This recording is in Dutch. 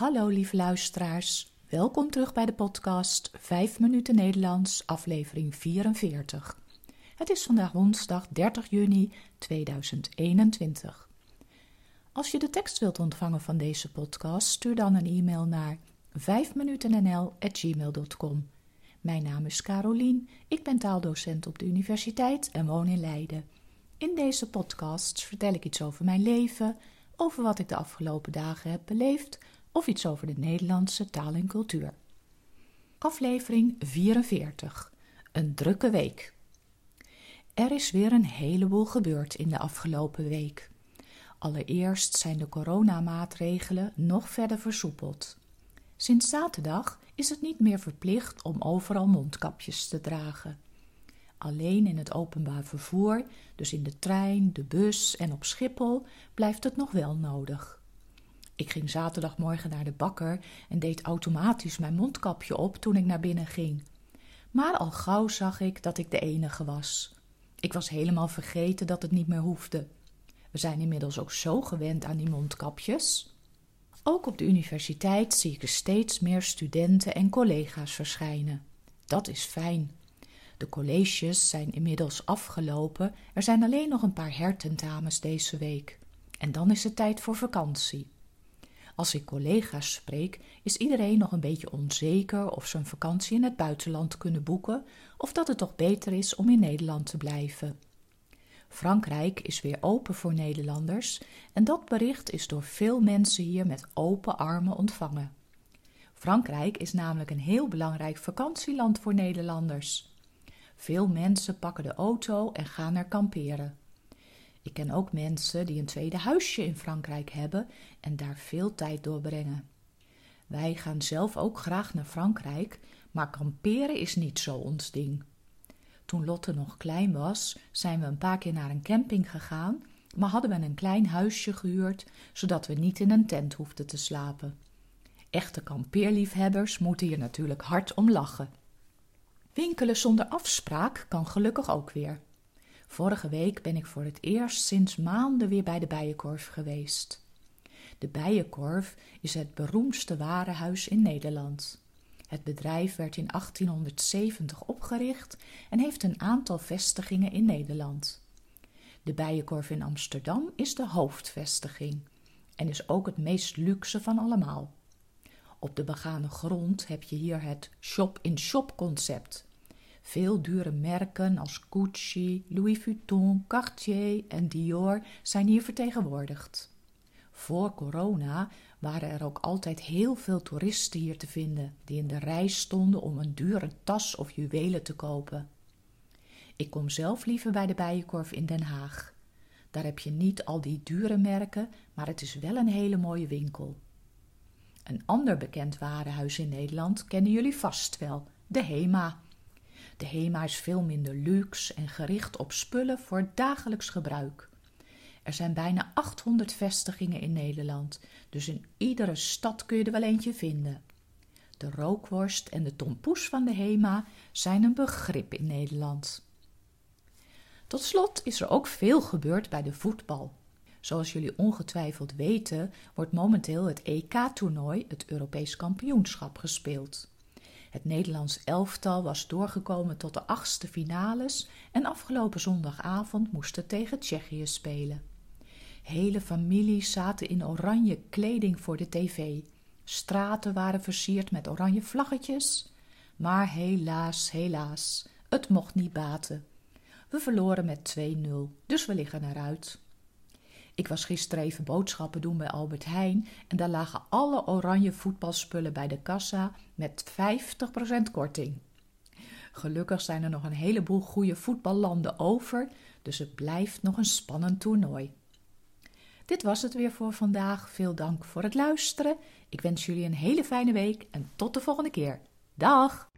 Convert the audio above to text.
Hallo lieve luisteraars, welkom terug bij de podcast 5 minuten Nederlands, aflevering 44. Het is vandaag woensdag 30 juni 2021. Als je de tekst wilt ontvangen van deze podcast, stuur dan een e-mail naar 5minutennl@gmail.com. Mijn naam is Carolien, ik ben taaldocent op de universiteit en woon in Leiden. In deze podcast vertel ik iets over mijn leven, over wat ik de afgelopen dagen heb beleefd of iets over de Nederlandse taal en cultuur. Aflevering 44. Een drukke week. Er is weer een heleboel gebeurd in de afgelopen week. Allereerst zijn de coronamaatregelen nog verder versoepeld. Sinds zaterdag is het niet meer verplicht om overal mondkapjes te dragen. Alleen in het openbaar vervoer, dus in de trein, de bus en op Schiphol, blijft het nog wel nodig. Ik ging zaterdagmorgen naar de bakker en deed automatisch mijn mondkapje op toen ik naar binnen ging. Maar al gauw zag ik dat ik de enige was. Ik was helemaal vergeten dat het niet meer hoefde. We zijn inmiddels ook zo gewend aan die mondkapjes. Ook op de universiteit zie ik er steeds meer studenten en collega's verschijnen. Dat is fijn. De colleges zijn inmiddels afgelopen. Er zijn alleen nog een paar hertentamens deze week. En dan is het tijd voor vakantie. Als ik collega's spreek, is iedereen nog een beetje onzeker of ze een vakantie in het buitenland kunnen boeken of dat het toch beter is om in Nederland te blijven. Frankrijk is weer open voor Nederlanders en dat bericht is door veel mensen hier met open armen ontvangen. Frankrijk is namelijk een heel belangrijk vakantieland voor Nederlanders. Veel mensen pakken de auto en gaan er kamperen. Ik ken ook mensen die een tweede huisje in Frankrijk hebben en daar veel tijd doorbrengen. Wij gaan zelf ook graag naar Frankrijk, maar kamperen is niet zo ons ding. Toen Lotte nog klein was, zijn we een paar keer naar een camping gegaan, maar hadden we een klein huisje gehuurd, zodat we niet in een tent hoefden te slapen. Echte kampeerliefhebbers moeten hier natuurlijk hard om lachen. Winkelen zonder afspraak kan gelukkig ook weer. Vorige week ben ik voor het eerst sinds maanden weer bij de Bijenkorf geweest. De Bijenkorf is het beroemdste warenhuis in Nederland. Het bedrijf werd in 1870 opgericht en heeft een aantal vestigingen in Nederland. De Bijenkorf in Amsterdam is de hoofdvestiging en is ook het meest luxe van allemaal. Op de begane grond heb je hier het shop-in-shop concept veel dure merken als Gucci, Louis Vuitton, Cartier en Dior zijn hier vertegenwoordigd. Voor corona waren er ook altijd heel veel toeristen hier te vinden die in de rij stonden om een dure tas of juwelen te kopen. Ik kom zelf liever bij de Bijenkorf in Den Haag. Daar heb je niet al die dure merken, maar het is wel een hele mooie winkel. Een ander bekend warenhuis in Nederland kennen jullie vast wel, de Hema. De HEMA is veel minder luxe en gericht op spullen voor dagelijks gebruik. Er zijn bijna 800 vestigingen in Nederland, dus in iedere stad kun je er wel eentje vinden. De rookworst en de tompoes van de HEMA zijn een begrip in Nederland. Tot slot is er ook veel gebeurd bij de voetbal. Zoals jullie ongetwijfeld weten, wordt momenteel het EK-toernooi, het Europees kampioenschap, gespeeld. Het Nederlands elftal was doorgekomen tot de achtste finales en afgelopen zondagavond moest het tegen Tsjechië spelen. Hele families zaten in oranje kleding voor de tv. Straten waren versierd met oranje vlaggetjes. Maar helaas, helaas, het mocht niet baten. We verloren met 2-0, dus we liggen eruit. Ik was gisteren even boodschappen doen bij Albert Heijn en daar lagen alle oranje voetbalspullen bij de kassa met 50% korting. Gelukkig zijn er nog een heleboel goede voetballanden over, dus het blijft nog een spannend toernooi. Dit was het weer voor vandaag. Veel dank voor het luisteren. Ik wens jullie een hele fijne week en tot de volgende keer. Dag!